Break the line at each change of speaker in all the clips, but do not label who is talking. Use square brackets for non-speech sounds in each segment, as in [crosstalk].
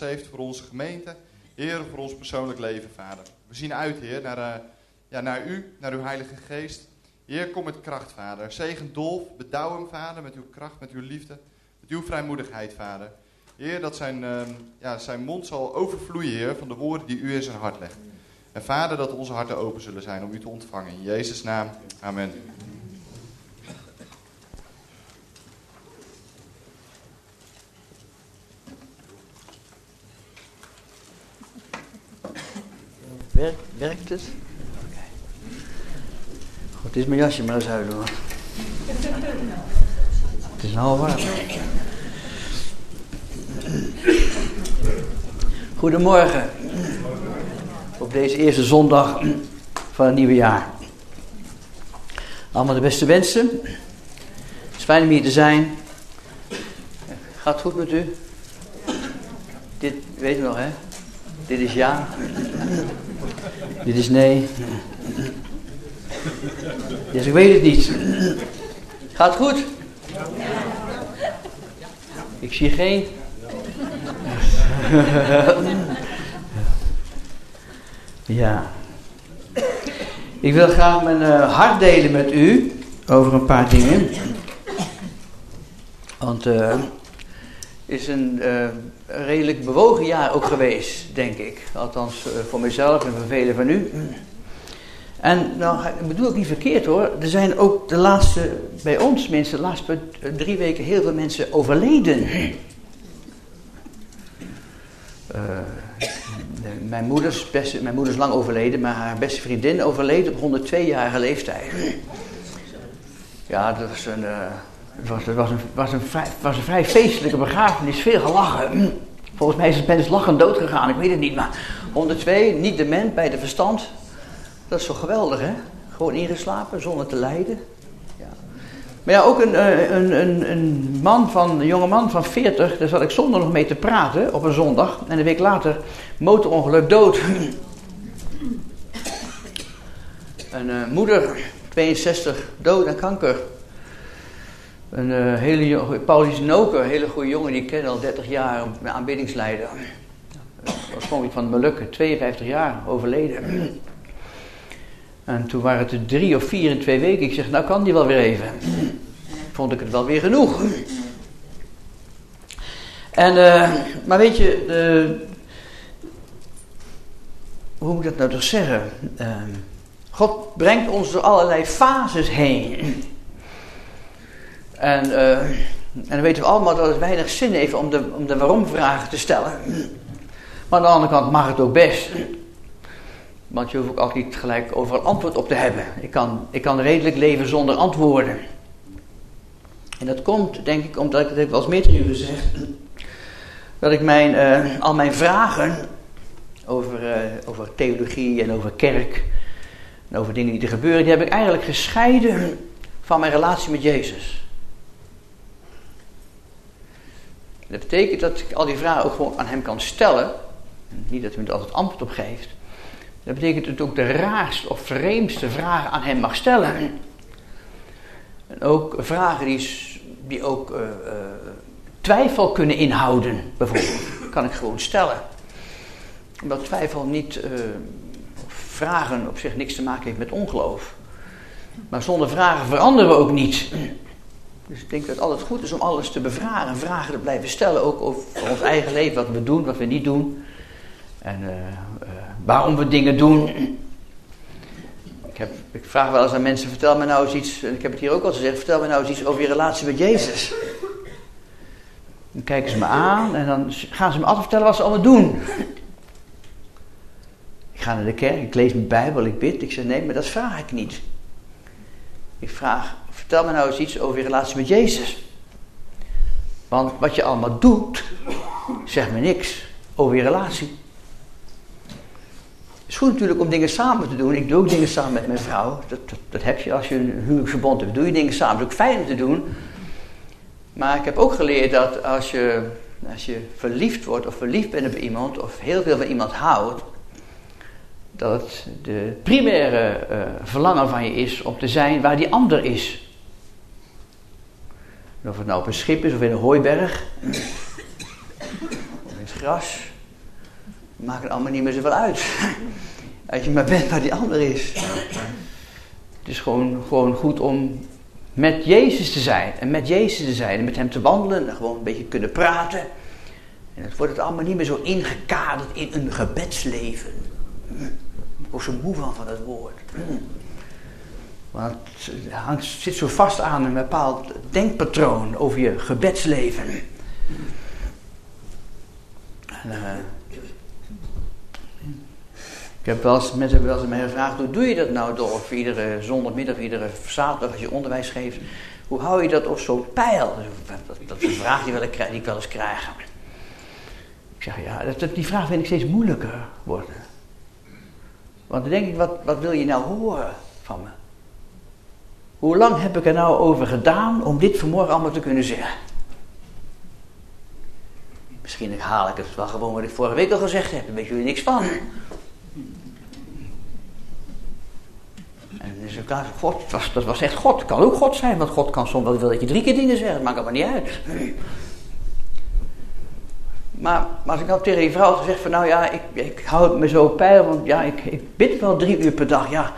heeft voor onze gemeente. Heer, voor ons persoonlijk leven, Vader. We zien uit, Heer, naar, uh, ja, naar U, naar uw Heilige Geest. Heer, kom met kracht, Vader. Zegen Dolf, bedouw hem, Vader, met uw kracht, met uw liefde, met uw vrijmoedigheid, Vader. Heer, dat zijn, uh, ja, zijn mond zal overvloeien, Heer, van de woorden die u in zijn hart legt. En Vader, dat onze harten open zullen zijn om u te ontvangen. In Jezus' naam, amen.
Werkt, het? Goed, het is mijn jasje maar eens uit hoor. Het is nou warm. Goedemorgen. Op deze eerste zondag van het nieuwe jaar. Allemaal de beste wensen. Het is fijn om hier te zijn. Gaat het goed met u? Dit weet u nog, hè? Dit is ja. Dit is nee. Dus ik weet het niet. Gaat goed? Ik zie geen. ja. Ik wil graag mijn uh, hart delen met u over een paar dingen. Want uh, is een uh, redelijk bewogen jaar ook geweest, denk ik. Althans voor mezelf en voor velen van u. En nou, ik bedoel ik niet verkeerd hoor. Er zijn ook de laatste, bij ons mensen, de laatste drie weken heel veel mensen overleden. Uh, mijn, moeders beste, mijn moeder is lang overleden, maar haar beste vriendin overleed op 102-jarige leeftijd. Ja, dat was een, uh, was, was, een, was, een vrij, was een vrij feestelijke begrafenis, veel gelachen. Volgens mij is het mensen lachend dood gegaan, ik weet het niet, maar 102, niet dement, bij de verstand. Dat is zo geweldig, hè? Gewoon ingeslapen, zonder te lijden. Ja. Maar ja, ook een, een, een, een man van, een jonge man van 40, daar zat ik zondag nog mee te praten op een zondag. En een week later, motorongeluk, dood. Een uh, moeder, 62, dood aan kanker. Een uh, hele Paulus Noker, een hele goede jongen, die ik ken al 30 jaar, een aanbiddingsleider. Oorspronkelijk van Molukken, 52 jaar, overleden. En toen waren het er drie of vier in twee weken. Ik zeg, nou kan die wel weer even. Vond ik het wel weer genoeg. En, uh, maar weet je, hoe moet ik dat nou toch zeggen? Uh, God brengt ons door allerlei fases heen. En, en dan weten we allemaal dat het weinig zin heeft om de, om de waarom-vragen te stellen. Maar aan de andere kant mag het ook best. Want je hoeft ook altijd niet gelijk overal antwoord op te hebben. Ik kan, ik kan redelijk leven zonder antwoorden. En dat komt, denk ik, omdat ik het heb wel eens meer tegen u gezegd. Dat ik mijn, uh, al mijn vragen over, uh, over theologie en over kerk. En over dingen die er gebeuren, die heb ik eigenlijk gescheiden van mijn relatie met Jezus. Dat betekent dat ik al die vragen ook gewoon aan hem kan stellen. Niet dat hij me er altijd antwoord op geeft. Dat betekent dat ik ook de raarste of vreemdste vragen aan hem mag stellen. En ook vragen die, die ook uh, uh, twijfel kunnen inhouden, bijvoorbeeld. kan ik gewoon stellen. Omdat twijfel niet, uh, vragen op zich niks te maken heeft met ongeloof. Maar zonder vragen veranderen we ook niet. Dus ik denk dat het altijd goed is om alles te bevragen. Vragen te blijven stellen, ook over ons eigen leven, wat we doen, wat we niet doen. En waarom we dingen doen. Ik, heb, ik, vraag wel eens aan mensen, vertel me nou eens iets, en ik heb het hier ook al gezegd, vertel me nou eens iets over je relatie met Jezus. Dan kijken ze me aan en dan gaan ze me altijd vertellen wat ze allemaal doen. Ik ga naar de kerk, ik lees mijn Bijbel, ik bid. Ik zeg nee, maar dat vraag ik niet. Ik vraag, vertel me nou eens iets over je relatie met Jezus. Want wat je allemaal doet, zegt me niks over je relatie. Het is goed natuurlijk om dingen samen te doen. Ik doe ook dingen samen met mijn vrouw. Dat, dat, heb je als je een huwelijksverbond hebt. Doe je dingen samen. Dat is ook fijn om te doen. Maar ik heb ook geleerd dat als je, als je verliefd wordt of verliefd bent op iemand of heel veel van iemand houdt, dat het de primaire uh, verlangen van je is om te zijn waar die ander is. Of het nou op een schip is of in een hooiberg, of in gras. Maakt het allemaal niet meer zoveel uit. Als je maar bent waar die ander is. Het is gewoon, gewoon goed om met Jezus te zijn. En met Jezus te zijn. En met hem te wandelen. En gewoon een beetje kunnen praten. En het wordt het allemaal niet meer zo ingekaderd in een gebedsleven. Ik word zo moe van van het woord. Want het zit zo vast aan een bepaald denkpatroon over je gebedsleven. En, uh, ik heb wel eens, mensen hebben wel eens mij gevraagd, hoe doe je dat nou door of iedere zondagmiddag, iedere zaterdag als je onderwijs geeft, hoe hou je dat op zo'n pijl? Dat, is een vraag die, ik, die ik wel eens krijg. Ik zeg, ja, dat, die vraag vind ik steeds moeilijker worden. Want dan denk ik, wat, wat wil je nou horen van me? Hoe lang heb ik er nou over gedaan om dit vanmorgen allemaal te kunnen zeggen? Misschien haal ik het wel gewoon wat ik vorige week al gezegd heb. Daar weet jullie niks van. En is het God, dat was, dat was echt God. Het kan ook God zijn, want God kan soms wel dat je drie keer dingen zegt. Dat maakt allemaal niet uit. Maar, maar als ik nou tegen die vrouw zeg van nou ja, ik, ik het me zo pijl, want ja, ik, ik bid wel drie uur per dag. Ja,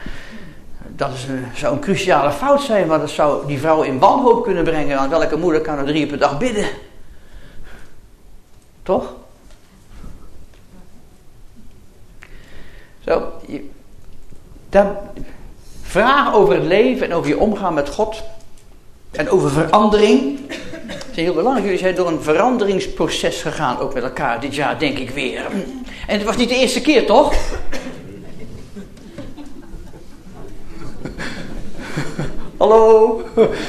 dat is zou een cruciale fout zijn, want dat zou die vrouw in wanhoop kunnen brengen. Want welke moeder kan er drie per dag bidden? Toch? Zo, dan, vragen over het leven en over je omgaan met God en over verandering zijn heel belangrijk. Jullie zijn door een veranderingsproces gegaan, ook met elkaar dit jaar, denk ik weer. En het was niet de eerste keer, toch? Hallo?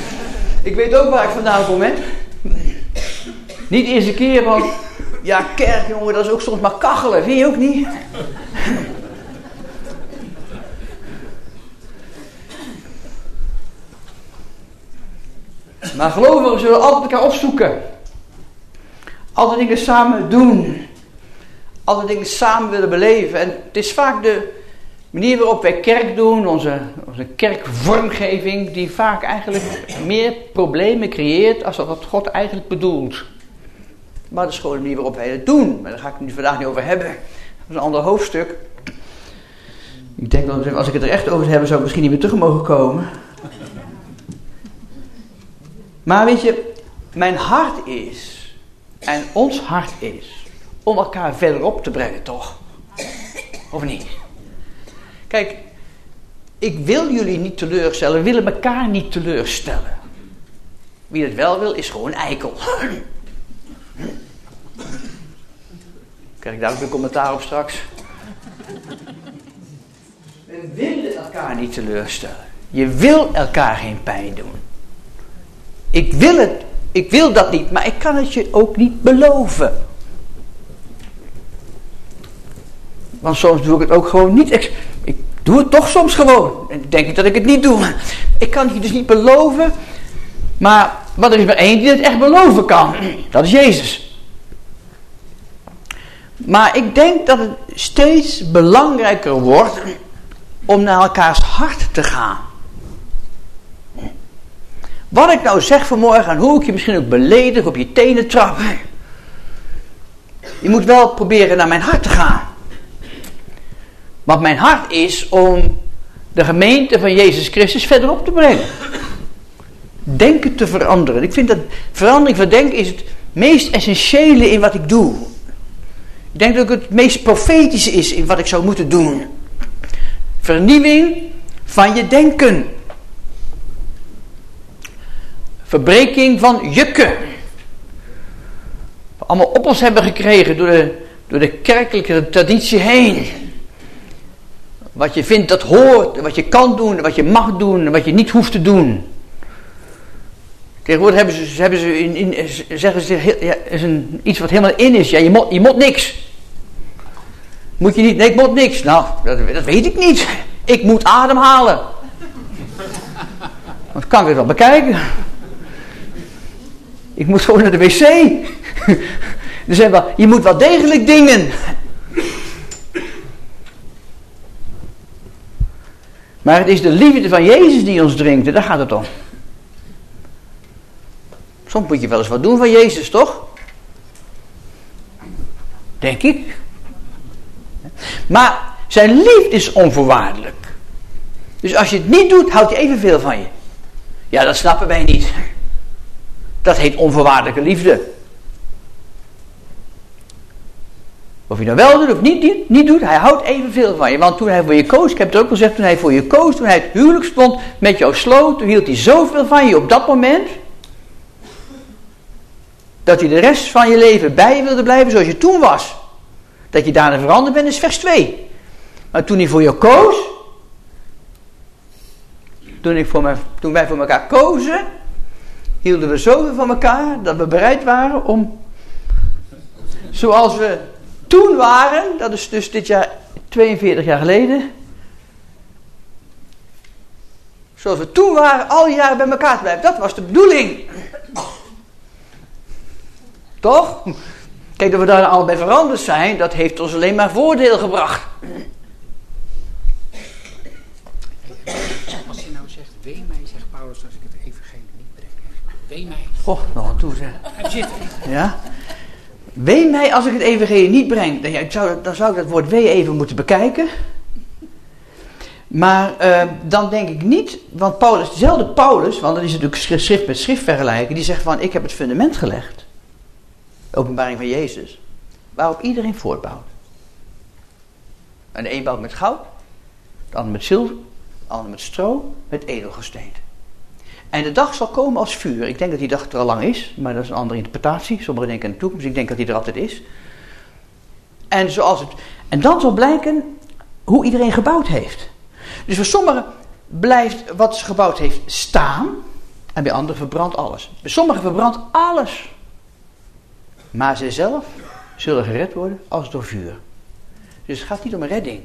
[laughs] Ik weet ook waar ik vandaan kom, hè? Niet de eerste keer, want ja, kerk, jongen, dat is ook soms maar kachelen, vind je ook niet? [laughs] Maar gelovigen zullen altijd elkaar opzoeken. Altijd dingen samen doen. Altijd dingen samen willen beleven. En het is vaak de manier waarop wij kerk doen, onze, onze kerkvormgeving, die vaak eigenlijk meer problemen creëert als wat God eigenlijk bedoelt. Maar dat is gewoon de manier waarop wij het doen. Maar daar ga ik het vandaag niet over hebben. Dat is een ander hoofdstuk. Ik denk dat als ik het er echt over hebben, zou ik misschien niet meer terug mogen komen. Maar weet je, mijn hart is, en ons hart is, om elkaar verderop te brengen, toch? Of niet? Kijk, ik wil jullie niet teleurstellen, we willen elkaar niet teleurstellen. Wie het wel wil, is gewoon eikel. Krijg ik daar ook een commentaar op straks? We willen elkaar niet teleurstellen. Je wil elkaar geen pijn doen. Ik wil het, ik wil dat niet, maar ik kan het je ook niet beloven. Want soms doe ik het ook gewoon niet. Doe het toch soms gewoon. En denk ik dat ik het niet doe. Ik kan het je dus niet beloven. Maar, maar er is maar één die het echt beloven kan. Dat is Jezus. Maar ik denk dat het steeds belangrijker wordt om naar elkaars hart te gaan. Wat ik nou zeg vanmorgen en hoe ik je misschien ook beledig op je tenen trap. Je moet wel proberen naar mijn hart te gaan. Want mijn hart is om de gemeente van Jezus Christus verderop te brengen. Denken te veranderen. Ik vind dat verandering van denken is het meest essentiële in wat ik doe. Ik denk dat het het meest profetische is in wat ik zou moeten doen. Vernieuwing van je denken. Verbreking van jukken. We allemaal op ons hebben gekregen door de, door de kerkelijke traditie heen. Wat je vindt dat hoort, wat je kan doen, wat je mag doen, wat je niet hoeft te doen. Tegenwoordig hebben ze, hebben ze in, in, zeggen ze, ja, is een, iets wat helemaal in is. Ja, je moet, je moet niks. Moet je niet, nee, ik moet niks. Nou, dat, dat weet ik niet. Ik moet ademhalen. [laughs] Dat kan ik het wel bekijken. Ik moet gewoon naar de wc. [laughs] Dus je moet wel degelijk dingen. Maar het is de liefde van Jezus die ons dringt. Daar gaat het om. Soms moet je wel eens wat doen van Jezus, toch? Denk ik. Maar zijn liefde is onvoorwaardelijk. Dus als je het niet doet, houdt hij evenveel van je. Ja, dat snappen wij niet. Dat heet onvoorwaardelijke liefde. Of je nou wel doet of niet, niet doet, hij houdt evenveel van je. Want toen hij voor je koos, ik heb het ook al gezegd, toen hij voor je koos, toen hij het huwelijk stond, met jou sloot, toen hield hij zoveel van je op dat moment. Dat hij de rest van je leven bij wilde blijven zoals je toen was. Dat je daarna veranderd bent is vers 2. Maar toen hij voor je koos, toen, ik voor toen wij voor elkaar kozen, hielden we zoveel van elkaar dat we bereid waren om, zoals we toen waren, dat is dus dit jaar 42 jaar geleden, zoals we toen waren, al die jaren bij elkaar te blijven. Dat was de bedoeling. Toch? Kijk, dat we daar al bij veranderd zijn, dat heeft ons alleen maar voordeel gebracht.
Als je nou zegt, wee mij, zegt Paulus, als ik het evangelie niet breng. Wee mij.
Oh, nog een toe zeg. Ja? Wee mij als ik het evangelie niet breng. Dan, ja, ik zou, dan zou ik dat woord wee even moeten bekijken. Maar uh, dan denk ik niet, want Paulus, dezelfde Paulus, want dan is natuurlijk schrift met schrift vergelijken, die zegt van ik heb het fundament gelegd. openbaring van Jezus. Waarop iedereen voortbouwt. En de een bouwt met goud, de ander met zilver, de ander met stro, met edelgesteente. En de dag zal komen als vuur. Ik denk dat die dag er al lang is, maar dat is een andere interpretatie. Sommigen denken aan de toekomst, ik denk dat die er altijd is. En, zoals het, en dan zal blijken hoe iedereen gebouwd heeft. Dus voor sommigen blijft wat ze gebouwd heeft staan, en bij anderen verbrandt alles. Bij sommigen verbrandt alles. Maar zij zelf zullen gered worden als door vuur. Dus het gaat niet om een redding.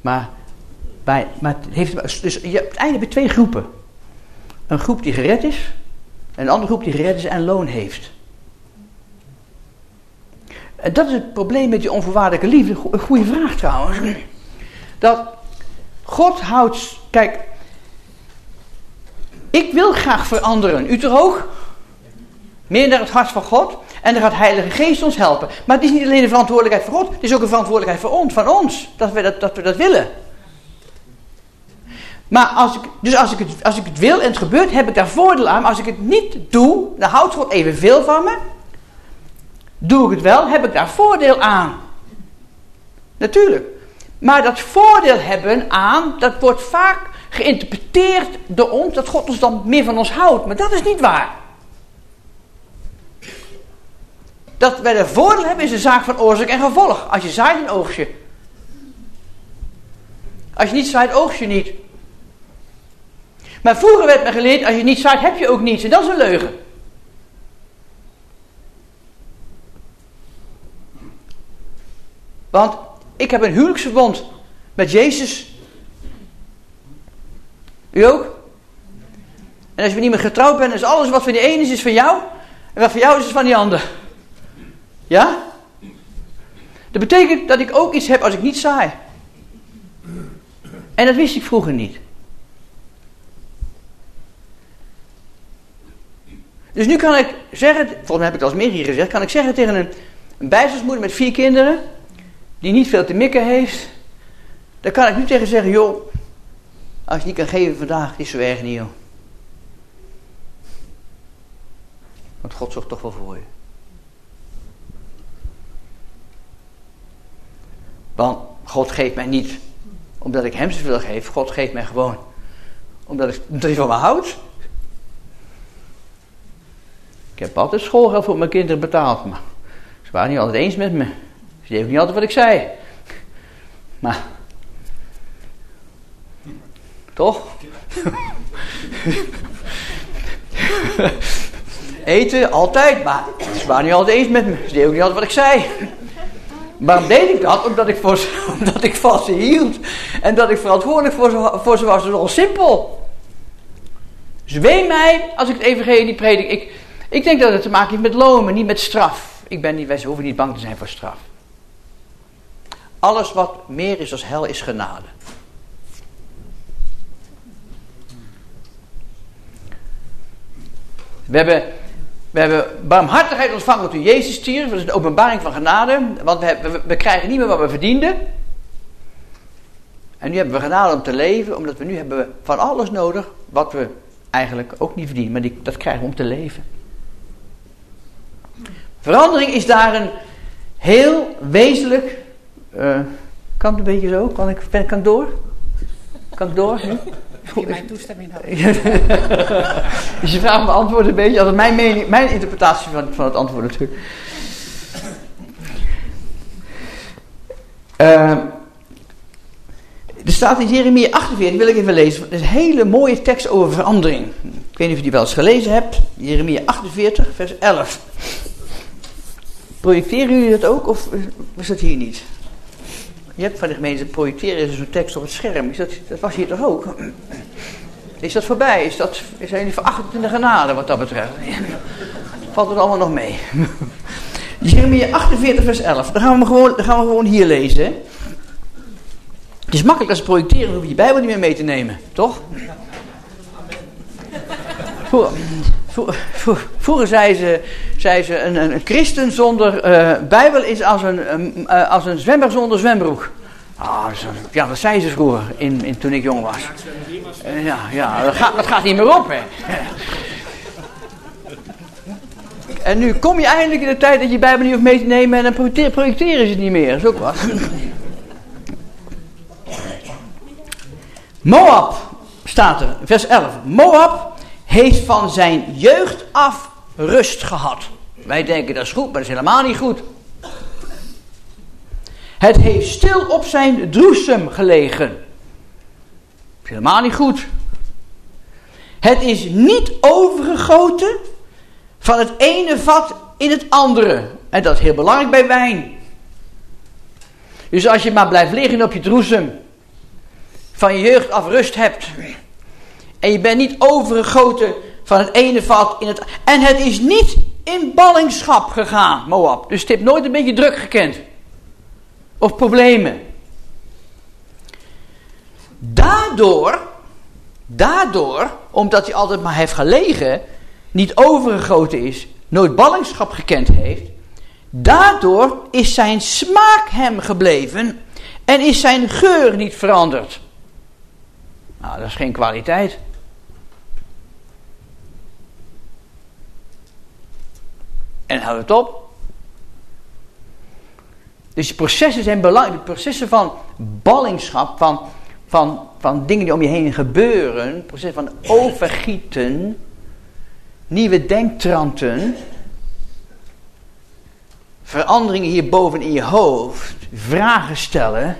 Maar maar het heeft, dus je, bij twee groepen. Een groep die gered is. En een andere groep die gered is en loon heeft. En dat is het probleem met die onvoorwaardelijke liefde. Een goede vraag trouwens. Dat God houdt. Kijk. Ik wil graag veranderen. U toch ook? Meer naar het hart van God. En dan gaat Heilige Geest ons helpen. Maar het is niet alleen een verantwoordelijkheid voor God. Het is ook een verantwoordelijkheid voor ons. Van ons. Dat we dat, dat, we dat willen. Maar als ik, dus als ik, het, als ik het wil en het gebeurt, heb ik daar voordeel aan. Maar als ik het niet doe, dan houdt God evenveel van me. Doe ik het wel, heb ik daar voordeel aan. Natuurlijk. Maar dat voordeel hebben aan, dat wordt vaak geïnterpreteerd door ons, dat God ons dan meer van ons houdt. Maar dat is niet waar. Dat wij er voordeel hebben is een zaak van oorzaak en gevolg. Als je zaait, een oogst je. Als je niet zaait, oogst je niet. Maar vroeger werd me geleerd, als je niet zaait, heb je ook niets. En dat is een leugen. Want ik heb een huwelijksverbond met Jezus. U ook? En als je niet meer getrouwd bent, is alles wat van die ene is, is van jou. En wat van jou is, is van die ander. Ja? Dat betekent dat ik ook iets heb als ik niet saai. En dat wist ik vroeger niet. Dus nu kan ik zeggen, volgens mij heb ik het al meer hier gezegd, kan ik zeggen tegen een, een met vier kinderen, die niet veel te mikken heeft, dan kan ik nu tegen zeggen, joh, als je niet kan geven vandaag, is zo erg niet joh. Want God zorgt toch wel voor je. Want God geeft mij niet omdat ik hem zoveel geef. God geeft mij gewoon omdat, ik, omdat hij van me houdt. Ik heb altijd schoolgeld voor mijn kinderen betaald, maar ze waren niet altijd eens met me. Ze deden niet altijd wat ik zei. Maar, toch? [laughs] Eten, altijd, maar ze waren niet altijd eens met me. Ze deden ook niet altijd wat ik zei. Waarom deed ik dat? Omdat ik, voor ze, [laughs] omdat ik van ze hield. En dat ik verantwoordelijk voor ze, voor ze was. Dat is al simpel. Zwee mij als ik het evangelie predik. Ik, ik denk dat het te maken heeft met loon, niet met straf. Ik ben niet, wij hoeven niet bang te zijn voor straf. Alles wat meer is als hel is genade. We hebben We hebben barmhartigheid ontvangen toen Jezus stierf. Dat is een openbaring van genade. Want we, we, we krijgen niet meer wat we verdienden. En nu hebben we genade om te leven, omdat we nu hebben van alles nodig wat we eigenlijk ook niet verdienen. Maar die, dat krijgen we om te leven. Verandering is daar een heel wezenlijk. Uh, kan het een beetje zo? Kan ik, kan ik door? Kan ik door?
Heb je mijn toestemming nodig? [laughs]
dus je vraagt beantwoord een beetje, als mijn, mening, mijn interpretatie van, van het antwoord natuurlijk. Uh, er staat in Jeremia 48, die wil ik even lezen. Het is een hele mooie tekst over verandering. Ik weet niet of je die wel eens gelezen hebt. Jeremia 48, vers 11. Projecteren jullie dat ook of is dat hier niet? Je hebt van de gemeente projecteren zo'n tekst op het scherm. Is dat, dat was hier toch ook? Is dat voorbij? Is dat, zijn jullie in de genade wat dat betreft? [laughs] Valt het allemaal nog mee? [laughs] Jeremia 48 vers 11. Dan gaan we gewoon, dan gaan we gewoon hier lezen. Het is makkelijk als projecteren, dan hoef je je Bijbel niet meer mee te nemen, toch? Vroeger zei ze, zei ze een, een, christen zonder uh, Bijbel is als een, uh, als een zwemmer zonder zwembroek. Ah, ja, dat zei ze vroeger, in, in, toen ik jong was. Uh, ja, ja dat, gaat, dat gaat niet meer op, hè. En nu kom je eindelijk in de tijd dat je Bijbel niet hoeft mee te nemen en dan projecteren, projecteren ze het niet meer. Dat is ook wat. Moab staat er, vers 11. Moab heeft van zijn jeugd af rust gehad. Wij denken dat is goed, maar dat is helemaal niet goed. Het heeft stil op zijn droesem gelegen. Dat is helemaal niet goed. Het is niet overgegoten van het ene vat in het andere. En dat is heel belangrijk bij wijn. Dus als je maar blijft liggen op je droesem, van je jeugd af rust hebt. En je bent niet overgegoten van het ene vat in het En het is niet in ballingschap gegaan, Moab. Dus het heeft nooit een beetje druk gekend. Of problemen. Daardoor, daardoor, omdat hij altijd maar heeft gelegen, niet overgegoten is, nooit ballingschap gekend heeft, daardoor is zijn smaak hem gebleven en is zijn geur niet veranderd. Nou, dat is geen kwaliteit. En houd het op. Dus processen zijn belangrijk. Processen van ballingschap, van, van, van dingen die om je heen gebeuren. Processen van overgieten. Nieuwe denktranten. Veranderingen hierboven in je hoofd. Vragen stellen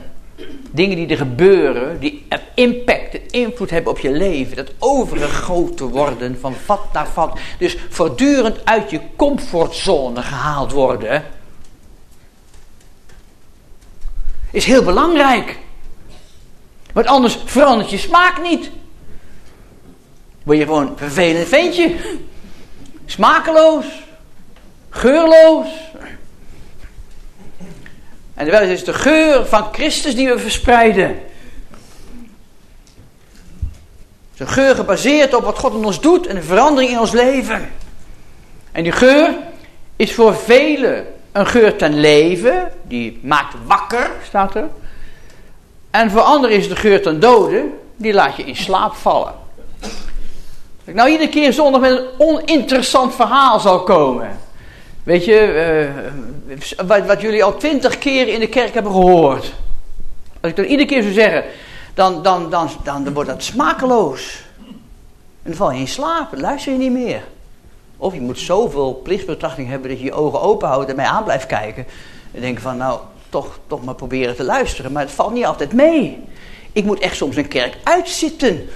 dingen die er gebeuren, die impact, invloed hebben op je leven, dat overgegoten worden van vat naar vat. Dus voortdurend uit je comfortzone gehaald worden, is heel belangrijk. Want anders verandert je smaak niet. Word je gewoon een vervelend ventje. Smakeloos. Geurloos. En het is de geur van Christus die we verspreiden. De geur gebaseerd op wat God in ons doet en de verandering in ons leven. En die geur is voor velen een geur ten leven, die maakt wakker, staat er. En voor anderen is de geur ten dode, die laat je in slaap vallen. Als ik nou iedere keer zondag met een oninteressant verhaal zal komen. Weet je, uh, wat, wat, jullie al twintig keer in de kerk hebben gehoord. Als ik dat iedere keer zou zeggen, dan, dan, dan, dan, wordt dat smakeloos. En dan val je in slaap, dan luister je niet meer. Of je moet zoveel plichtsbetrachting hebben dat je je ogen open houdt en mij aan blijft kijken. En denken van, nou, toch, toch maar proberen te luisteren. Maar het valt niet altijd mee. Ik moet echt soms een kerk uitzitten.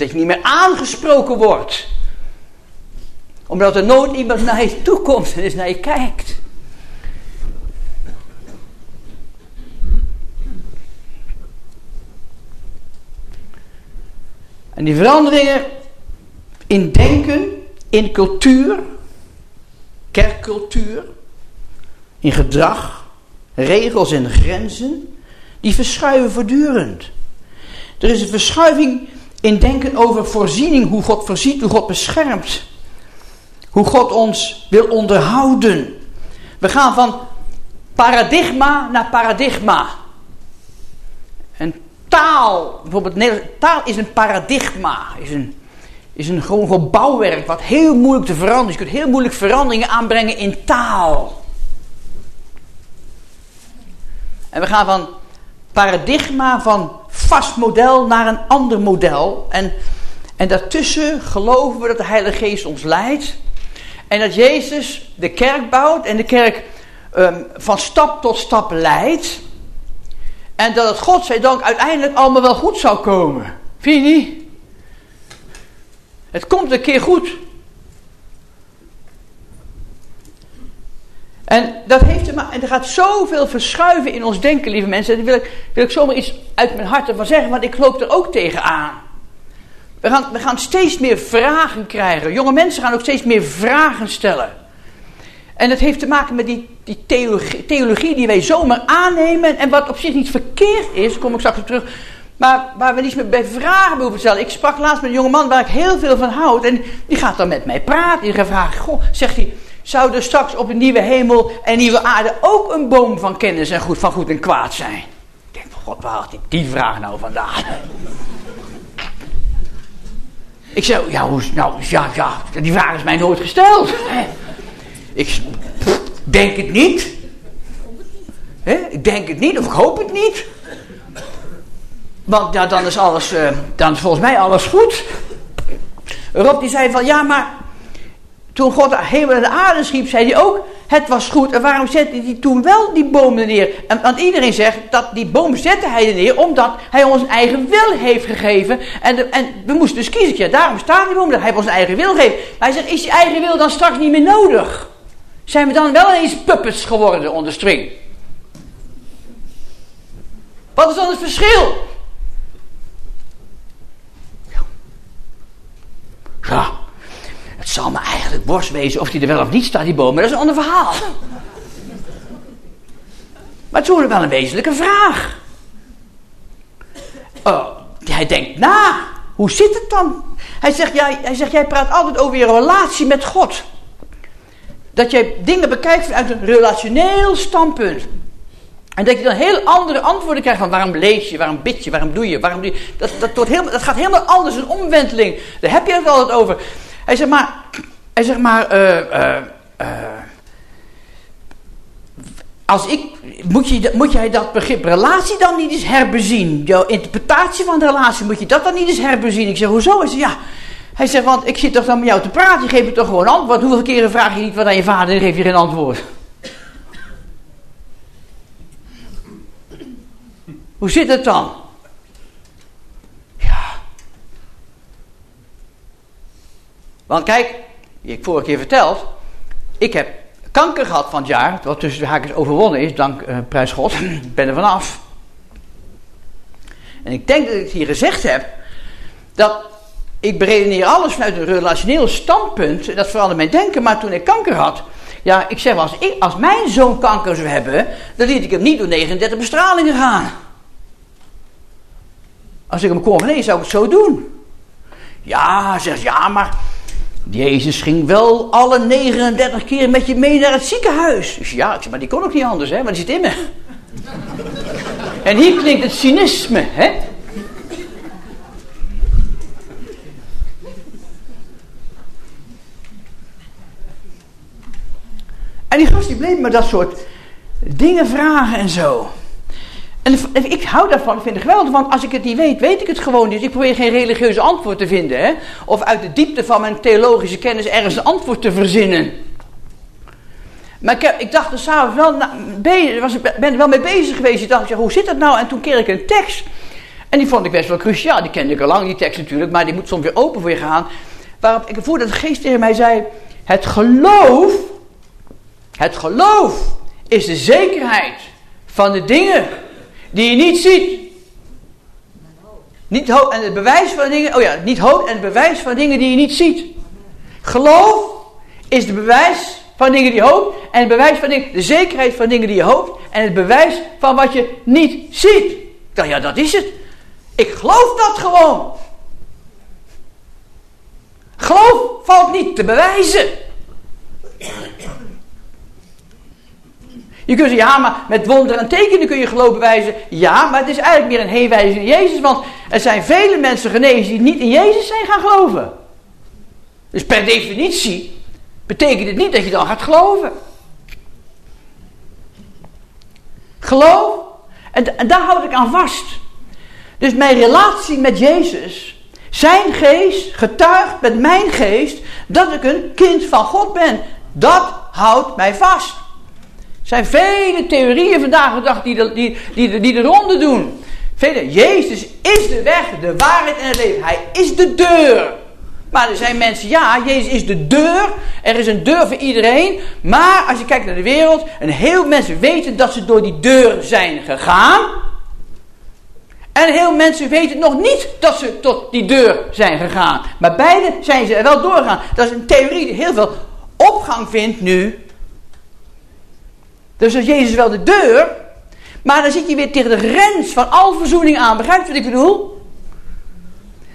Dat je niet meer aangesproken wordt. Omdat er nooit iemand naar je toe komt en eens naar je kijkt. En die veranderingen in denken, in cultuur, kerkcultuur, in gedrag, regels en grenzen, Die verschuiven voortdurend. Er is een verschuiving in denken over voorziening, hoe God voorziet, hoe God beschermt. Hoe God ons wil onderhouden. We gaan van paradigma naar paradigma. En taal, bijvoorbeeld taal is een paradigma, is een, is een gewoon, bouwwerk wat heel moeilijk te veranderen is. Je kunt heel moeilijk veranderingen aanbrengen in taal. En we gaan van paradigma, van vast model naar een ander model. En, en daartussen geloven we dat de Heilige Geest ons leidt. En dat Jezus de kerk bouwt en de kerk um, van stap tot stap leidt. En dat het God zij dank uiteindelijk allemaal wel goed zou komen. Vind je niet? Het komt een keer goed. En dat heeft er maar, en er gaat zoveel verschuiven in ons denken, lieve mensen. En daar wil ik, wil ik zomaar iets uit mijn hart ervan zeggen, want ik loop er ook tegenaan. We gaan, we gaan steeds meer vragen krijgen. Jonge mensen gaan ook steeds meer vragen stellen. En dat heeft te maken met die, die theologie, die wij zomaar aannemen. En wat op zich niet verkeerd is, kom ik straks op terug. Maar waar we niet meer bij vragen hoeven stellen. Ik sprak laatst met een jonge man waar ik heel veel van houd. En die gaat dan met mij praten. Die vragen, goh, zegt hij, zou er straks op een nieuwe hemel en nieuwe aarde ook een boom van kennis en goed, van goed en kwaad zijn? Ik denk, god, waar die vraag nou vandaan? Ik zei, ja, hoe, nou, ja, ja, die vraag is mij nooit gesteld. Ik denk het niet. Ik denk het niet, of ik hoop het niet. Want ja, dan is alles, uh, dan is volgens mij alles goed. Rob die zei van, ja, maar toen God hemel en de aarde schiep, zei hij ook, het was goed. En waarom zette hij toen wel die bomen neer? En, want iedereen zegt dat die boom zette hij er neer, omdat hij ons eigen wil heeft gegeven. En, en we moesten dus kiezen, ja, daarom staat die boom, dat hij ons eigen wil geeft. Maar hij zegt, is die eigen wil dan straks niet meer nodig? Zijn we dan wel eens puppets geworden onder string? Wat is dan het verschil? Ja, het zal me eigenlijk borst wezen of die er wel of niet staat, die boom, maar dat is een ander verhaal. Maar het is wel een wezenlijke vraag. Oh, hij denkt na. Hoe zit het dan? Hij zegt, jij, hij zegt, jij praat altijd over je relatie met God. Dat jij dingen bekijkt vanuit een relationeel standpunt. En dat je dan heel andere antwoorden krijgt van waarom lees je, waarom bid je, waarom doe je, waarom doe je. Dat, dat, wordt helemaal, dat gaat helemaal anders, een omwenteling. Daar heb je het altijd over. Hij zegt maar, hij zegt maar, uh, uh, als ik, moet, je, moet jij dat begrip relatie dan niet eens herbezien? Jouw interpretatie van de relatie, moet je dat dan niet eens herbezien? Ik zeg, hoezo? Zegt, ja, hij zegt, want ik zit toch dan met jou te praten, je geeft me toch gewoon antwoord. Hoeveel keren vraag je niet wat aan je vader en geef je geen antwoord? Hoe zit het dan? Want kijk, ik vorige keer verteld, ik heb kanker gehad van het jaar, wat tussen de haakjes overwonnen is, dank uh, prijs God, ik ben er vanaf. En ik denk dat ik hier gezegd heb, dat ik beredeneer alles vanuit een relationeel standpunt. Dat verandert mijn denken. Maar toen ik kanker had. Ja, ik zeg als, ik, als mijn zoon kanker zou hebben. Dan liet ik hem niet door 39 bestralingen gaan. Als ik hem kon nee, zou ik het zo doen. Ja, zegt ja, maar. Jezus ging wel alle 39 keer met je mee naar het ziekenhuis. Dus ja, ik zeg, maar die kon ook niet anders, hè, want die zit in me. [laughs] en hier klinkt het cynisme, hè. En die gast die bleef me dat soort dingen vragen en zo. Ik hou daarvan, ik vind het geweldig, want als ik het niet weet, weet ik het gewoon niet. Ik probeer geen religieuze antwoord te vinden, hè? of uit de diepte van mijn theologische kennis ergens een antwoord te verzinnen. Maar ik, ik dacht er s'avonds wel, ik ben er wel mee bezig geweest. Ik dacht, ja, hoe zit dat nou? En toen kreeg ik een tekst. En die vond ik best wel cruciaal. Die kende ik al lang, die tekst natuurlijk, maar die moet soms weer open voor je gaan. Waarop ik voelde dat de geest tegen mij zei: Het geloof het geloof is de zekerheid van de dingen die je niet ziet. Niet hoop en het bewijs van dingen, oh ja, niet hoop en het bewijs van dingen die je niet ziet. Geloof is de bewijs van dingen die je hoopt. En het bewijs van dingen, de zekerheid van dingen die je hoopt. En het bewijs van wat je niet ziet. Ik dacht, ja, dat is het. Ik geloof dat gewoon. Geloof valt niet te bewijzen. Je kunt zeggen, ja, maar met wonderen en tekenen kun je geloof bewijzen. Ja, maar het is eigenlijk meer een heenwijzing in Jezus. Want er zijn vele mensen genezen die niet in Jezus zijn gaan geloven. Dus per definitie betekent het niet dat je dan gaat geloven. Geloof, en, en daar houd ik aan vast. Dus mijn relatie met Jezus, zijn geest getuigt met mijn geest dat ik een kind van God ben. Dat houdt mij vast. Er zijn vele theorieën vandaag de dag die de, die, die, die de ronde doen. Vele, Jezus is de weg, de waarheid en het leven. Hij is de deur. Maar er zijn mensen, ja, Jezus is de deur. Er is een deur voor iedereen. Maar als je kijkt naar de wereld, een heel mensen weten dat ze door die deur zijn gegaan. En heel mensen weten nog niet dat ze tot die deur zijn gegaan. Maar beide zijn ze er wel doorgegaan. Dat is een theorie die heel veel opgang vindt nu. Dus is Jezus wel de deur. Maar dan zit je weer tegen de grens van al verzoening aan. Begrijpt wat ik bedoel?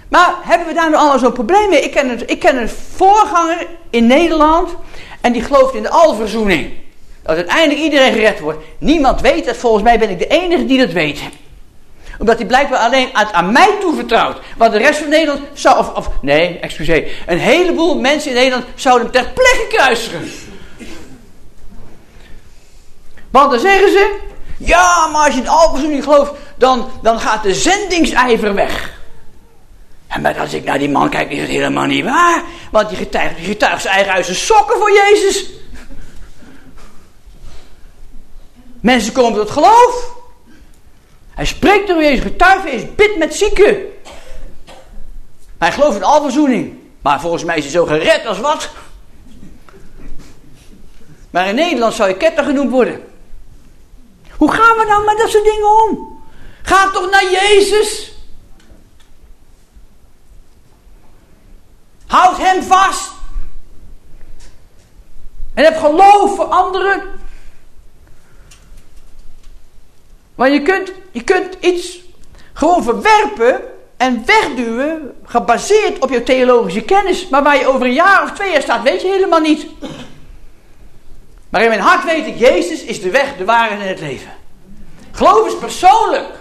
Maar hebben we daar nu allemaal zo'n probleem mee? Ik ken, ik ken een voorganger in Nederland. En die gelooft in de alverzoening. Dat uiteindelijk iedereen gered wordt. Niemand weet het. Volgens mij ben ik de enige die dat weet omdat hij blijkbaar alleen aan, mij toevertrouwt. Want de rest van Nederland zou, of, of nee, excuseer, een heleboel mensen in Nederland zouden hem ter plekke kruisigen. Want dan zeggen ze, ja, maar als je in de niet gelooft, dan, dan gaat de zendingsijver weg. En maar als ik naar die man kijk, is het helemaal niet waar. Want die getuigt, die getuigt zijn eigen uit sokken voor Jezus. Mensen komen tot geloof. Hij spreekt door Jezus, getuige is, bid met zieken. Hij gelooft in alverzoening. Maar volgens mij is hij zo gered als wat. Maar in Nederland zou je ketter genoemd worden. Hoe gaan we nou met dat soort dingen om? Ga toch naar Jezus. Houd hem vast. En heb geloof voor anderen. Maar je kunt, je kunt iets gewoon verwerpen en wegduwen, gebaseerd op je theologische kennis, maar waar je over een jaar of twee jaar staat, weet je helemaal niet. Maar in mijn hart weet ik, Jezus is de weg, de waarheid en het leven. Geloof is persoonlijk.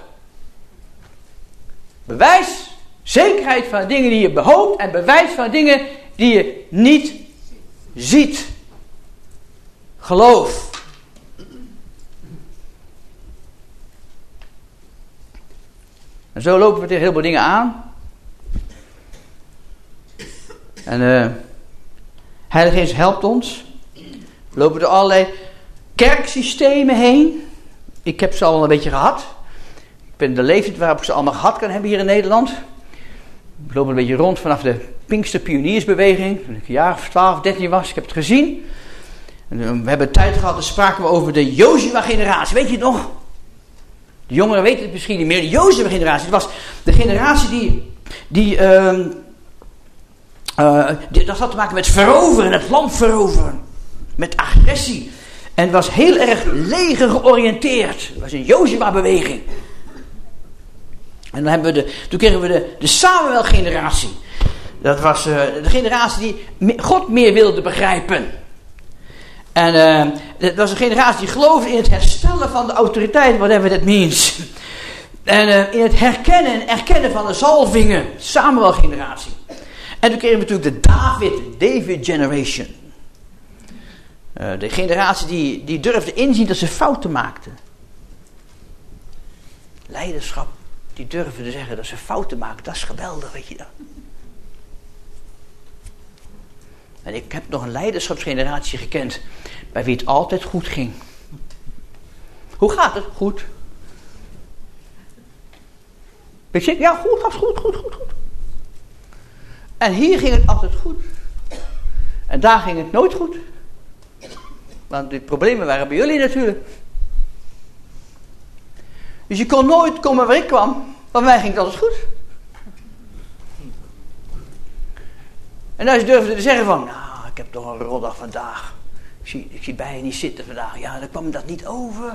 Bewijs, zekerheid van dingen die je behoopt en bewijs van dingen die je niet ziet. Geloof. En zo lopen we tegen heel veel dingen aan. En uh, Heilige Geest helpt ons. Lopen door allerlei kerksystemen heen. Ik heb ze al een beetje gehad. Ik ben de leeftijd waarop ik ze allemaal gehad kan hebben hier in Nederland. Ik loop een beetje rond vanaf de Pinkster Pioniersbeweging. Toen ik een jaar of 12, 13 was. Ik heb het gezien. En eh, we hebben tijd gehad, dan spraken we over de Joshua-generatie. Weet je het nog? De jongeren weten het misschien niet meer. De Jozef generatie. Het was de generatie die. die, uh, uh, dat had te maken met veroveren, het land veroveren. Met agressie. En was heel erg leger georiënteerd. Het was een Jozua-beweging. En dan hebben we de, toen kregen we de, de Samuel-generatie. Dat was uh, de generatie die God meer wilde begrijpen. En uh, dat was een generatie die geloofde in het herstellen van de autoriteit, whatever that means. En uh, in het herkennen en erkennen van de zalvingen, Samuel-generatie. En toen kregen we natuurlijk de David, David generation. Uh, de generatie die, die durfde inzien dat ze fouten maakten. Leiderschap, die durfde zeggen dat ze fouten maken, dat is geweldig, weet je dat. En ik heb nog een leiderschapsgeneratie gekend bij wie het altijd goed ging. Hoe gaat het? Goed. Ik zeg, ja, goed, goed, goed, goed, goed. En hier ging het altijd goed. En daar ging het nooit goed. Want de problemen waren bij jullie natuurlijk. Dus je kon nooit komen waar ik kwam, want mij ging het altijd goed. En als je durfde te zeggen van, nou, ik heb toch een rotdag vandaag. Ik zie, ik zie bij niet zitten vandaag. Ja, dan kwam dat niet over.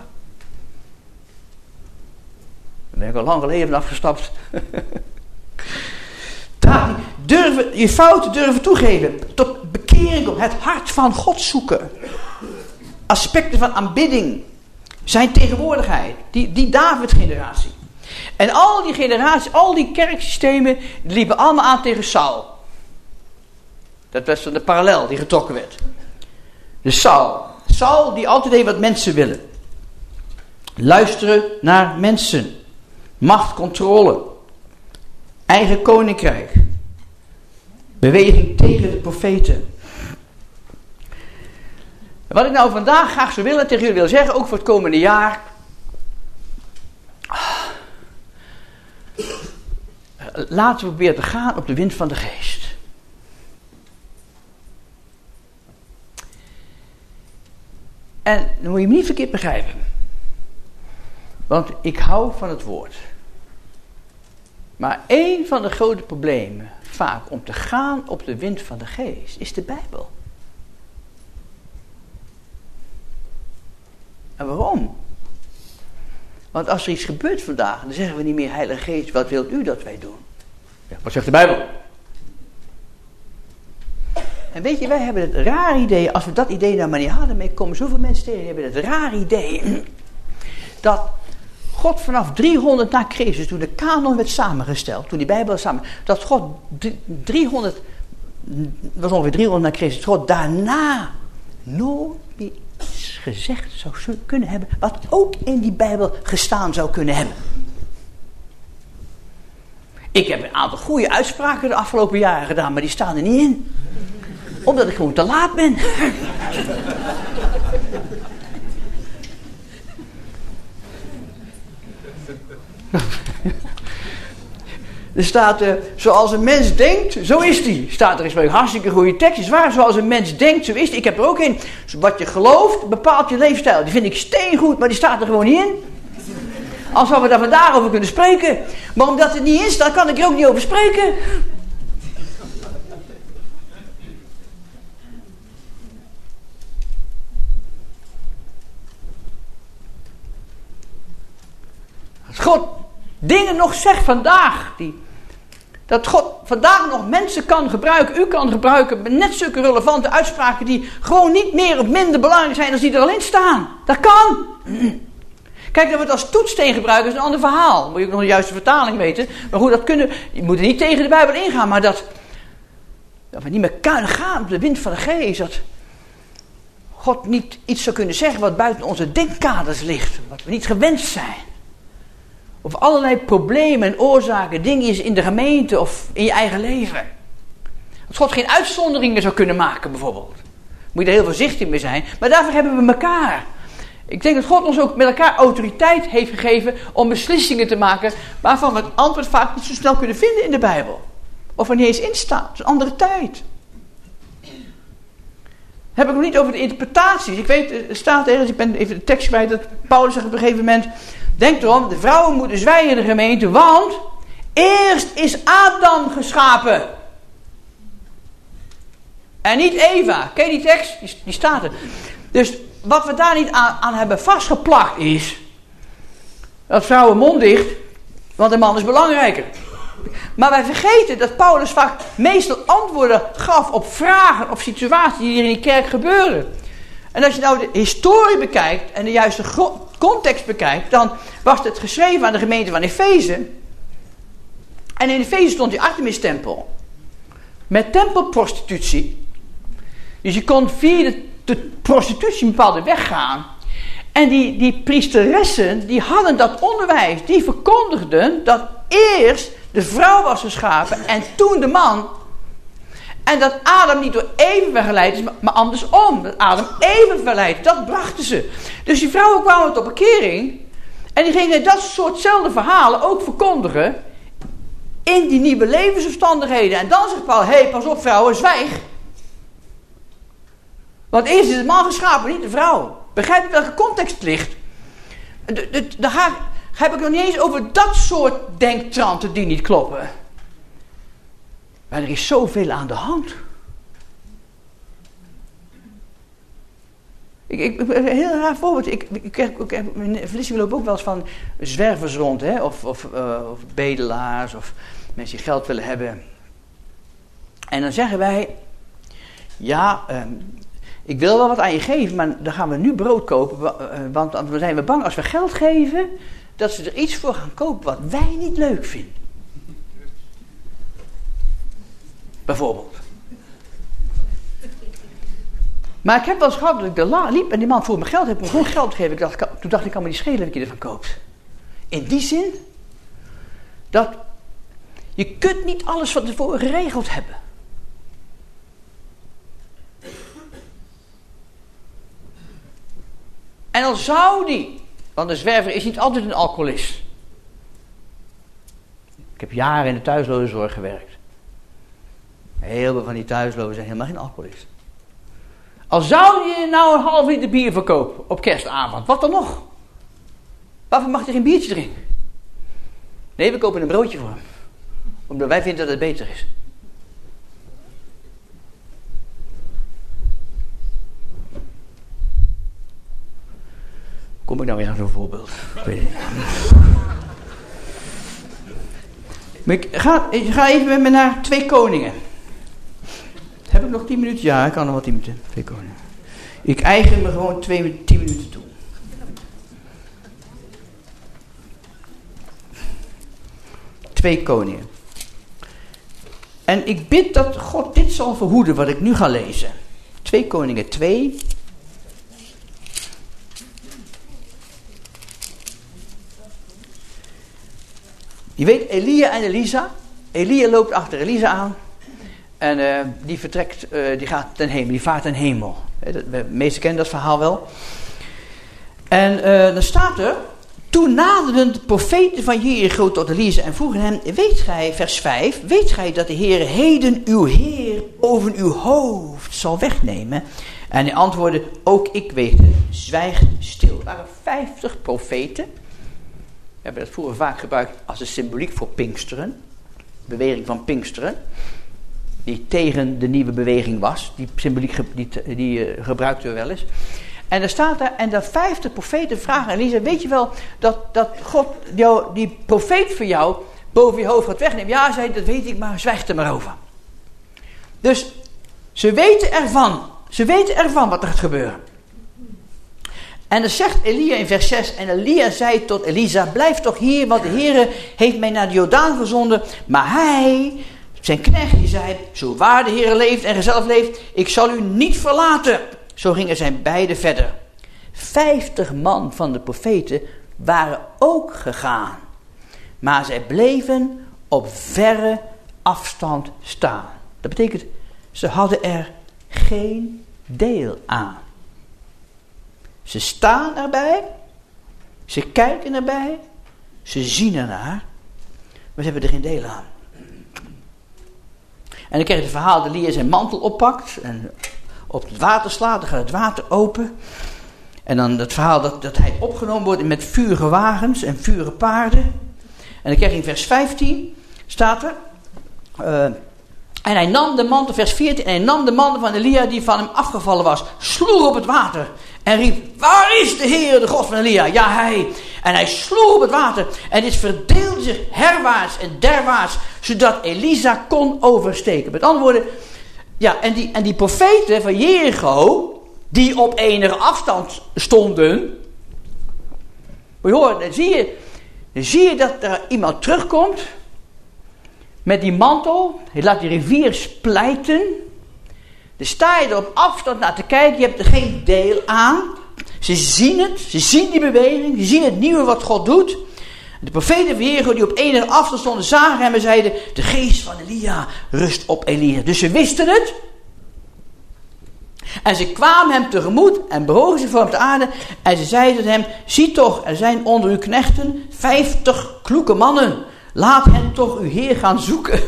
Dan ben ik al lang geleden afgestapt. [laughs] Daar, durven, je fouten durven toegeven. Tot bekering op het hart van God zoeken. Aspecten van aanbidding. Zijn tegenwoordigheid. Die, die David-generatie. En al die generaties, al die kerksystemen, liepen allemaal aan tegen Saul. Dat was de parallel die getrokken werd. De Saul. Saul die altijd deed wat mensen willen. Luisteren naar mensen. Macht, controle. Eigen koninkrijk. Beweging tegen de profeten. Wat ik nou vandaag graag zou willen tegen jullie wil zeggen, ook voor het komende jaar. Laten we proberen te gaan op de wind van de geest. En dan moet je me niet verkeerd begrijpen. Want ik hou van het woord. Maar één van de grote problemen, vaak om te gaan op de wind van de geest, is de Bijbel. En waarom? Want als er iets gebeurt vandaag, dan zeggen we niet meer, Heilige Geest, wat wilt u dat wij doen? Ja, wat zegt de Bijbel? En weet je, wij hebben het raar idee, als we dat idee nou maar niet hadden, mee komen zoveel mensen tegen, hebben het raar idee [clears throat] dat God vanaf 300 na Christus, toen de kanon werd samengesteld, toen die Bijbel samen, dat God 300, was ongeveer 300 na Christus, God daarna nooit meer gezegd zou kunnen hebben, wat ook in die Bijbel gestaan zou kunnen hebben. Ik heb een aantal goede uitspraken de afgelopen jaren gedaan, maar die staan er niet in. Omdat ik gewoon te laat ben. Er staat, uh, zoals een mens denkt, zo is die. Staat er eens bij hartstikke goede tekst. Is waar, zoals een mens denkt, zo is die. Ik heb er ook in. Wat je gelooft, bepaalt je leefstijl. Die vind ik steengoed, maar die staat er gewoon niet in. Als we daar vandaag over kunnen spreken. Maar omdat het niet in staat, kan ik er ook niet over spreken. God dingen nog zegt vandaag, die, dat God vandaag nog mensen kan gebruiken, u kan gebruiken, net zulke relevante uitspraken die gewoon niet meer of minder belangrijk zijn als die er al in staan. Dat kan. Kijk, dat we het als toetssteen gebruiken is een ander verhaal. Moet je ook nog de juiste vertaling weten. Maar goed, dat kunnen, je moet er niet tegen de Bijbel ingaan, maar dat, dat we niet meer kunnen gaan op de wind van de geest. Dat God niet iets zou kunnen zeggen wat buiten onze denkkaders ligt. Wat we niet gewend zijn. Of allerlei problemen en oorzaken, dingen is in de gemeente of in je eigen leven. Dat God geen uitzonderingen zou kunnen maken, bijvoorbeeld. Moet je er heel voorzichtig mee zijn. Maar daarvoor hebben we elkaar. Ik denk dat God ons ook met elkaar autoriteit heeft gegeven om beslissingen te maken waarvan we het antwoord vaak niet zo snel kunnen vinden in de Bijbel. Of er niet eens in staat. Het is een andere tijd. Heb ik nog niet over de interpretaties. Ik weet, er staat ergens, ik ben even de tekst kwijt, dat Paulus zegt op een gegeven moment. Denk erom, de vrouwen moeten zwijgen in de gemeente, want eerst is Adam geschapen. En niet Eva. Ken je die tekst? Die, staat er. Dus wat we daar niet aan, hebben vastgeplakt is. Dat vrouwen mond dicht, want de man is belangrijker. Maar wij vergeten dat Paulus vaak meestal antwoorden gaf op vragen of situaties die hier in die kerk gebeuren. En als je nou de historie bekijkt en de juiste context bekijkt, dan was het geschreven aan de gemeente van Efeze. En in Efeze stond die Artemis-tempel. Met tempelprostitutie. Dus je kon via de, prostitutie een bepaalde weg gaan. En die, die priesteressen, die hadden dat onderwijs. Die verkondigden dat eerst de vrouw was geschapen en toen de man. En dat Adam niet door even verleid is, maar andersom. Dat Adam even verleidt. Dat brachten ze. Dus die vrouwen kwamen tot bekering. En die gingen dat soortzelfde verhalen ook verkondigen. In die nieuwe levensomstandigheden. En dan zegt Paul: hé, hey, pas op, vrouwen, zwijg. Want eerst is de man geschapen, niet de vrouw. Begrijp je welke context het ligt? Daar heb ik nog niet eens over dat soort denktranten die niet kloppen. Maar er is zoveel aan de hand. ik, een heel raar voorbeeld. Ik, ik, ik, ik, heb- Vlissingen lopen ook wel eens van zwervers rond, hè? Of, of, eh, of bedelaars, of mensen die geld willen hebben. En dan zeggen wij, ja, ehm, ik wil wel wat aan je geven, maar dan gaan we nu brood kopen, eh, want dan zijn we bang als we geld geven, dat ze er iets voor gaan kopen wat wij niet leuk vinden. Bijvoorbeeld. Maar ik heb wel eens gehad dat ik er la- liep en die man voor me geld heeft me gewoon geld gegeven. Ik dacht, toen dacht ik, kan me niet schelen wat je ervan koopt. In die zin dat je kunt niet alles van tevoren geregeld hebben. En dan zou die, want een zwerver is niet altijd een alcoholist. Ik heb jaren in de thuislozenzorg gewerkt. Heel veel van die thuislozen zijn helemaal geen alcoholist. Al zou je nou een half liter bier verkopen op kerstavond, wat dan nog? Waarvoor mag hij geen biertje drinken? Nee, we kopen een broodje voor hem. Omdat wij vinden dat het beter is. Kom ik nou weer aan zo'n voorbeeld? Ik [laughs] ga, ik ga even met me naar twee koningen. Heb ik nog tien minuten? Ja, ik kan nog wel tien minuten. Ik eigen me gewoon twee, tien minuten toe. Twee koningen. En ik bid dat God dit zal verhoeden wat ik nu ga lezen. Twee koningen 2. Je weet Elia en Elisa. Elia loopt achter Elisa aan. En eh, die vertrekt, eh, die gaat ten hemel, die vaart ten hemel. We meesten kennen dat verhaal wel. En eh, dan staat er, toen naderden de profeten van Jericho tot Elisa en vroegen hem, weet gij, vers 5, weet gij dat de Heer heden uw Heer boven uw hoofd zal wegnemen? En hij antwoordde, ook ik weet het, zwijg stil. Er waren 50 profeten. We hebben dat vroeger vaak gebruikt als een symboliek voor Pinksteren. Beweging van Pinksteren die tegen de nieuwe beweging was. Die symboliek die, die eh, gebruikten we wel eens. En er staat daar, en de vijfde profeten vragen Elisa, weet je wel dat, dat God jou, die profeet voor jou boven je hoofd gaat wegnemen? Ja, zei dat weet ik, maar zwijg er maar over. Dus ze weten ervan, ze weten ervan wat er gaat gebeuren. En dan zegt Elia in vers 6, en Elia zei tot Elisa, blijf toch hier, want de Heere heeft mij naar de Jordaan gezonden. Maar hij, zijn knecht, zei, zo waar de Heere leeft en gezellig leeft, ik zal u niet verlaten. Zo gingen zij beiden verder. Vijftig man van de profeten waren ook gegaan. Maar zij bleven op verre afstand staan. Dat betekent, ze hadden er geen deel aan. Ze staan erbij, ze kijken erbij, ze zien ernaar, maar ze hebben er geen deel aan. En dan krijg je het verhaal dat Elia zijn mantel oppakt en op het water slaat, dan gaat het water open. En dan het verhaal dat, dat hij opgenomen wordt met vurige wagens en vurige paarden. En dan krijg je in vers 15, staat er... eh, en hij nam de mantel, vers 14, en hij nam de mantel van Elia die van hem afgevallen was, sloeg op het water en riep, waar is de Heer, de God van Elia? Ja, hij. En hij sloeg op het water en dit verdeelde zich herwaarts en derwaarts, zodat Elisa kon oversteken. Met andere woorden, ja, en die, en die profeten van Jericho, die op enige afstand stonden, maar je hoort, dan zie je, dan zie je dat er iemand terugkomt met die mantel. Hij laat die rivier splijten. Dan sta je er op afstand naar te kijken. Je hebt er geen deel aan. Ze zien het. Ze zien die beweging. Ze zien het nieuwe wat God doet. De profeten van Jericho die op enige afstand stonden zagen hem en zeiden... De geest van Elia rust op Elia. Dus ze wisten het. En ze kwamen hem tegemoet en bewogen zich voor hem te aarde. En ze zeiden hem, zie toch, er zijn onder uw knechten vijftig kloeke mannen. Laat hen toch uw Heer gaan zoeken.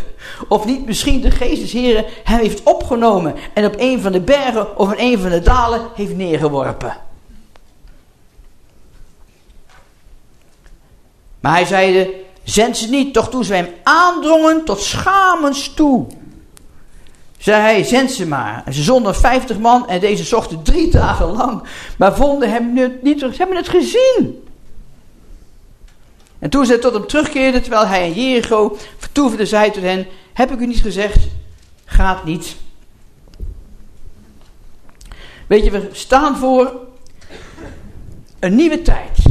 Of niet misschien de geest des Heren hem heeft opgenomen en op een van de bergen of in een van de dalen heeft neergeworpen. Maar hij zeide, zend ze niet, toch toen ze hem aandrongen tot schamens toe. zei hij, zend ze maar. En ze zonden 50 man en deze zochten drie [laughs] dagen lang, maar vonden hem niet terug. Ze hebben het gezien. En toen ze tot hem terugkeerden, terwijl hij in Jericho vertoefde, zei tot hen, heb ik u niet gezegd, gaat niet. Weet je, we staan voor een nieuwe tijd.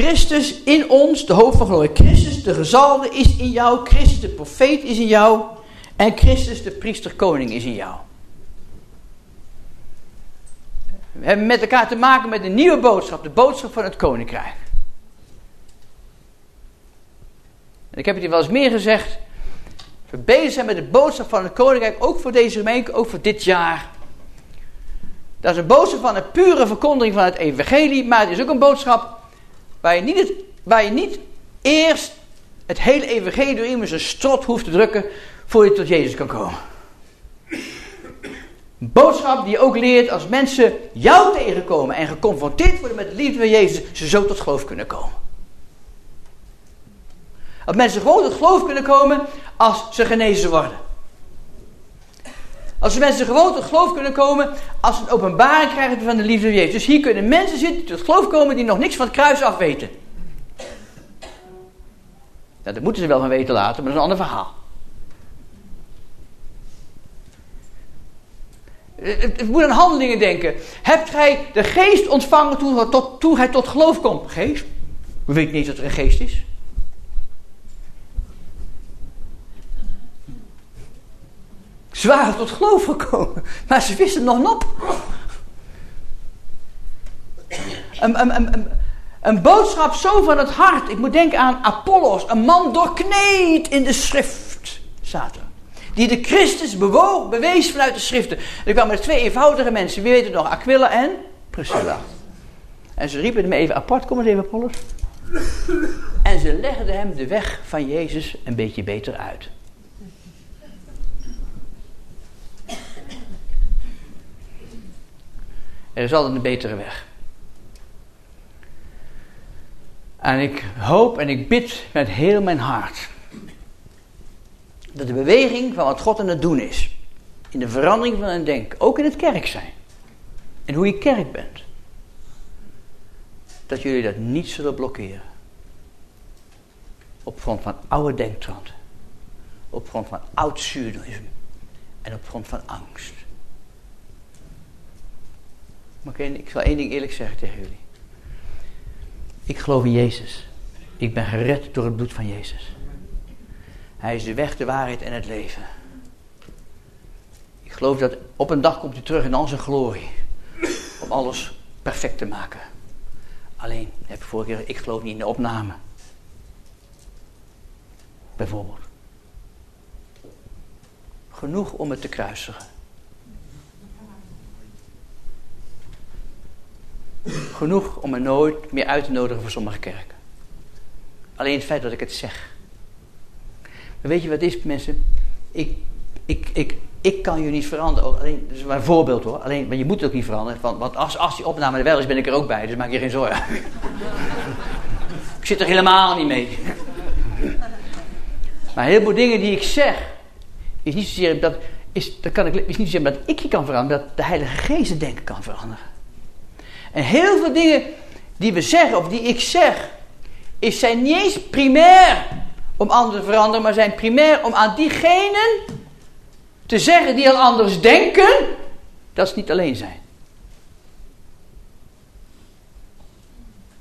Christus in ons, de hoofd van glorie. Christus, de gezalde, is in jou. Christus, de profeet, is in jou. En Christus, de priester-koning, is in jou. We hebben met elkaar te maken met een nieuwe boodschap. De boodschap van het koninkrijk. En ik heb het hier wel eens meer gezegd. We bezig zijn met de boodschap van het koninkrijk. Ook voor deze gemeente, ook voor dit jaar. Dat is een boodschap van een pure verkondiging van het evangelie. Maar het is ook een boodschap waar je niet, het, waar je niet eerst het hele evangelie door iemand zijn strot hoeft te drukken voor je tot Jezus kan komen. Een boodschap die je ook leert als mensen jou tegenkomen en geconfronteerd worden met de liefde van Jezus, ze zo tot geloof kunnen komen. Dat mensen gewoon tot geloof kunnen komen als ze genezen worden. Als mensen gewoon tot geloof kunnen komen als ze een openbaring krijgen van de liefde van Jezus. Dus hier kunnen mensen zitten die tot geloof komen die nog niks van het kruis af weten. Nou, dat moeten ze wel van weten later, maar dat is een ander verhaal. Het moet aan handelingen denken. Hebt gij de geest ontvangen toen, toen hij tot geloof komt? Geest? We weten niet dat er een geest is. Ze waren tot geloof gekomen, maar ze wisten nog not. Een, een, een, een, boodschap zo van het hart. Ik moet denken aan Apollos, een man doorkneed in de schrift, zaten. Die de Christus bewoog, bewees vanuit de schriften. Er kwamen twee eenvoudige mensen, wie weet het nog, Aquila en Priscilla. En ze riepen hem even apart, kom eens even Apollos. En ze legden hem de weg van Jezus een beetje beter uit. Er is altijd een betere weg. En ik hoop en ik bid met heel mijn hart dat de beweging van wat God aan het doen is, in de verandering van het denken, ook in het kerk zijn, en hoe je kerk bent, dat jullie dat niet zullen blokkeren. Op grond van oude denktranden, op grond van oud en op grond van angst. Maar ik zal één ding eerlijk zeggen tegen jullie. Ik geloof in Jezus. Ik ben gered door het bloed van Jezus. Hij is de weg, de waarheid en het leven. Ik geloof dat op een dag komt hij terug in al zijn glorie. Om alles perfect te maken. Alleen, heb ik vorige keer, ik geloof niet in de opname. Bijvoorbeeld. Genoeg om het te kruisigen. Genoeg om me nooit meer uit te nodigen voor sommige kerken. Alleen het feit dat ik het zeg. Maar weet je wat is, mensen? Ik, ik, ik, ik kan je niet veranderen. Alleen, dat is maar een voorbeeld hoor. Alleen, maar je moet het ook niet veranderen. Want, want als, als die opname er wel is, ben ik er ook bij. Dus maak je geen zorgen. [laughs] ik zit er helemaal niet mee. [laughs] maar heel veel dingen die ik zeg, is niet zozeer dat, is, dat kan ik, niet zozeer dat ik je kan veranderen, dat de Heilige Geest denken kan veranderen. En heel veel dingen die we zeggen, of die ik zeg, is, zijn niet eens primair om anderen te veranderen, maar zijn primair om aan diegenen te zeggen die al anders denken, dat ze niet alleen zijn.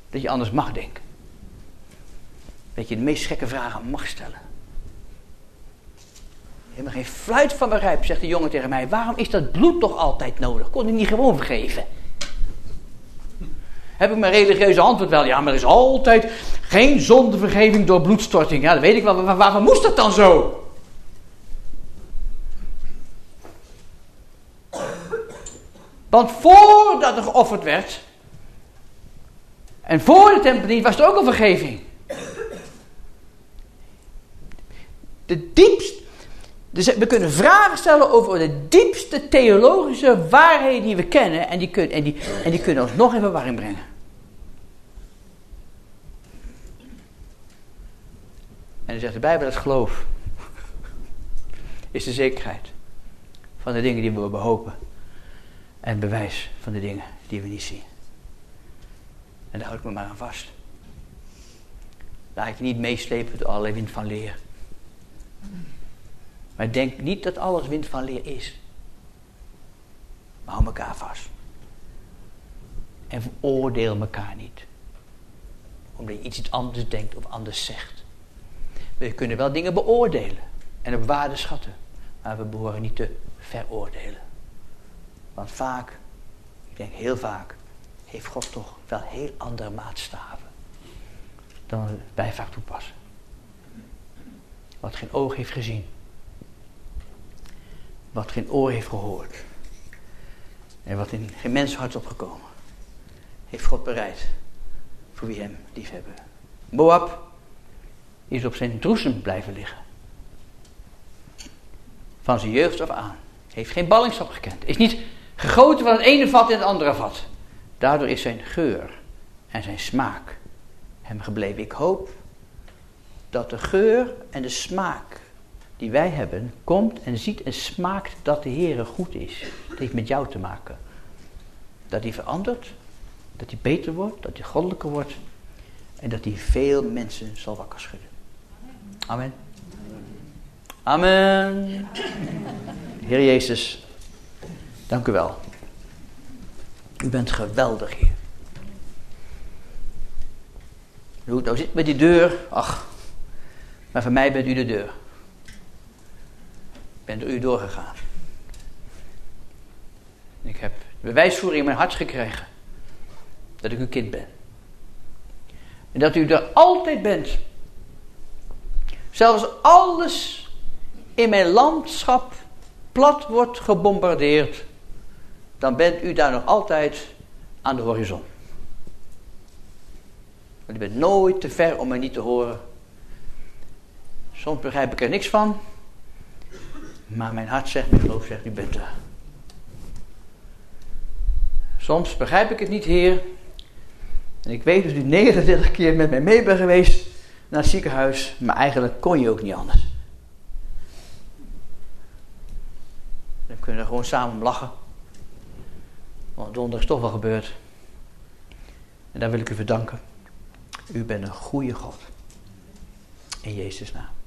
Dat je anders mag denken. Dat je de meest gekke vragen mag stellen. Helemaal geen fluit van begrijp, zegt de jongen tegen mij. Waarom is dat bloed toch altijd nodig? Kon hij niet gewoon vergeven? Heb ik mijn religieuze antwoord wel? Ja, maar er is altijd geen zondevergeving door bloedstorting. Ja, dat weet ik wel. Maar waarvan moest dat dan zo? Want voordat er geofferd werd, en voor de tempel was er ook een vergeving. De diepste dus we kunnen vragen stellen over de diepste theologische waarheden die we kennen. En die, en die, en die kunnen ons nog in verwarring brengen. En dan zegt de Bijbel dat geloof is de zekerheid van de dingen die we behopen. En bewijs van de dingen die we niet zien. En daar houd ik me maar aan vast. Laat ik niet meeslepen door allerlei wind van leer. Maar denk niet dat alles wind van leer is. Maar hou elkaar vast. En veroordeel elkaar niet. Omdat je iets anders denkt of anders zegt. We kunnen wel dingen beoordelen en op waarde schatten. Maar we behoren niet te veroordelen. Want vaak, ik denk heel vaak, heeft God toch wel heel andere maatstaven dan wij vaak toepassen. Wat geen oog heeft gezien. Wat geen oor heeft gehoord. En wat in geen menshart opgekomen. Heeft God bereid voor wie hem liefhebben. Moab is op zijn droesem blijven liggen. Van zijn jeugd af aan. Heeft geen ballingschap gekend. Is niet gegoten van het ene vat in het andere vat. Daardoor is zijn geur en zijn smaak hem gebleven. Ik hoop dat de geur en de smaak die wij hebben, komt en ziet en smaakt dat de Heer goed is. Het heeft met jou te maken. Dat hij verandert, dat hij beter wordt, dat hij goddelijker wordt en dat hij veel mensen zal wakker schudden. Amen. Amen. Heer Jezus, dank u wel. U bent geweldig, Heer. Hoe nou zit met die deur, ach, maar voor mij bent u de deur. Ik ben door u doorgegaan. Ik heb bewijsvoering in mijn hart gekregen dat ik uw kind ben. En dat u er altijd bent. Zelfs alles in mijn landschap plat wordt gebombardeerd, dan bent u daar nog altijd aan de horizon. Want u bent nooit te ver om mij niet te horen. Soms begrijp ik er niks van, maar mijn hart zegt, mijn geloof zegt, u bent er. Soms begrijp ik het niet, Heer. En ik weet dat u [laughs] 39 keer met mij mee bent geweest naar het ziekenhuis, maar eigenlijk kon je ook niet anders. Dan kunnen we gewoon samen lachen. Want donderdag is toch wel gebeurd. En daar wil ik u voor danken. U bent een goede God. In Jezus' naam.